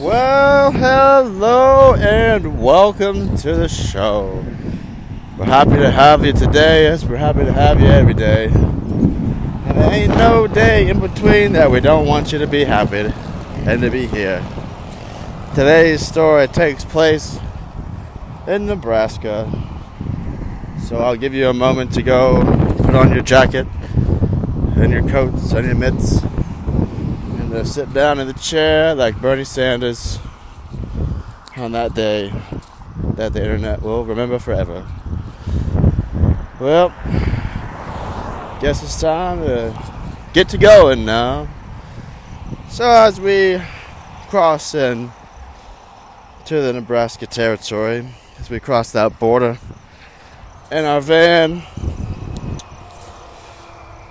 Well, hello and welcome to the show. We're happy to have you today, as we're happy to have you every day. And there ain't no day in between that we don't want you to be happy and to be here. Today's story takes place in Nebraska. So I'll give you a moment to go put on your jacket and your coats and your mitts and uh, sit down in the chair like Bernie Sanders on that day that the internet will remember forever. Well, guess it's time to get to going now. So as we cross in to the Nebraska territory, as we cross that border in our van,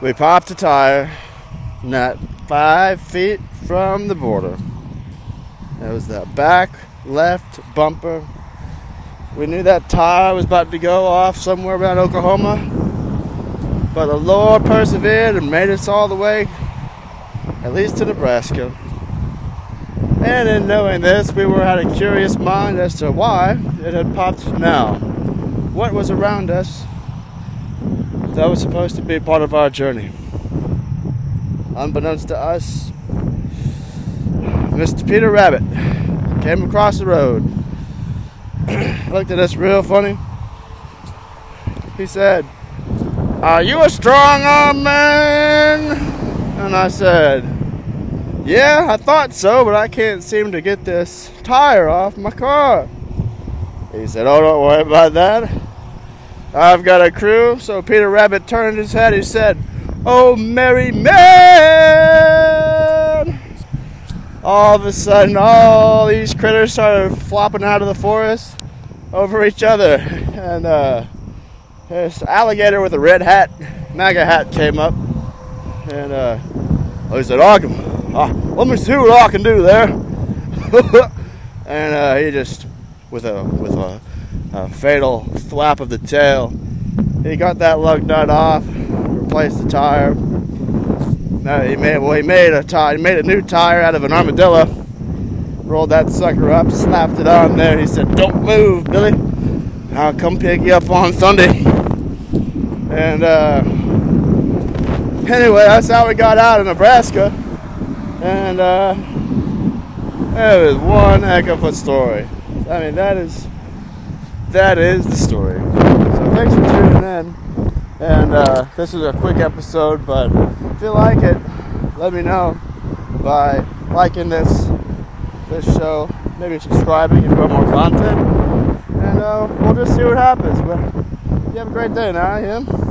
we popped a tire not five feet from the border. That was the back left bumper. We knew that tire was about to go off somewhere around Oklahoma, but the Lord persevered and made us all the way, at least to Nebraska. And in knowing this, we were had a curious mind as to why it had popped now. What was around us that was supposed to be part of our journey? Unbeknownst to us, Mr. Peter Rabbit came across the road, looked at us real funny. He said, Are you a strong arm man? And I said, Yeah, I thought so, but I can't seem to get this tire off my car. He said, Oh, don't worry about that. I've got a crew. So Peter Rabbit turned his head. He said, Oh, merry man! All of a sudden, all these critters started flopping out of the forest over each other. And uh, this alligator with a red hat, MAGA hat, came up. And uh, he said, I can, let me see what I can do there. and uh, he just, with a, with a, a fatal flap of the tail, he got that lug nut off replaced the tire. No, he made well he made a tire. He made a new tire out of an armadillo. Rolled that sucker up, slapped it on there. He said, "Don't move, Billy. I'll come pick you up on Sunday." And uh, anyway, that's how we got out of Nebraska. And uh, it was one heck of a story. I mean, that is that is the story. So thanks for tuning in. And uh, this is a quick episode, but if you like it, let me know by liking this this show, maybe subscribing if you want more content, and uh, we'll just see what happens. But you have a great day now, Him.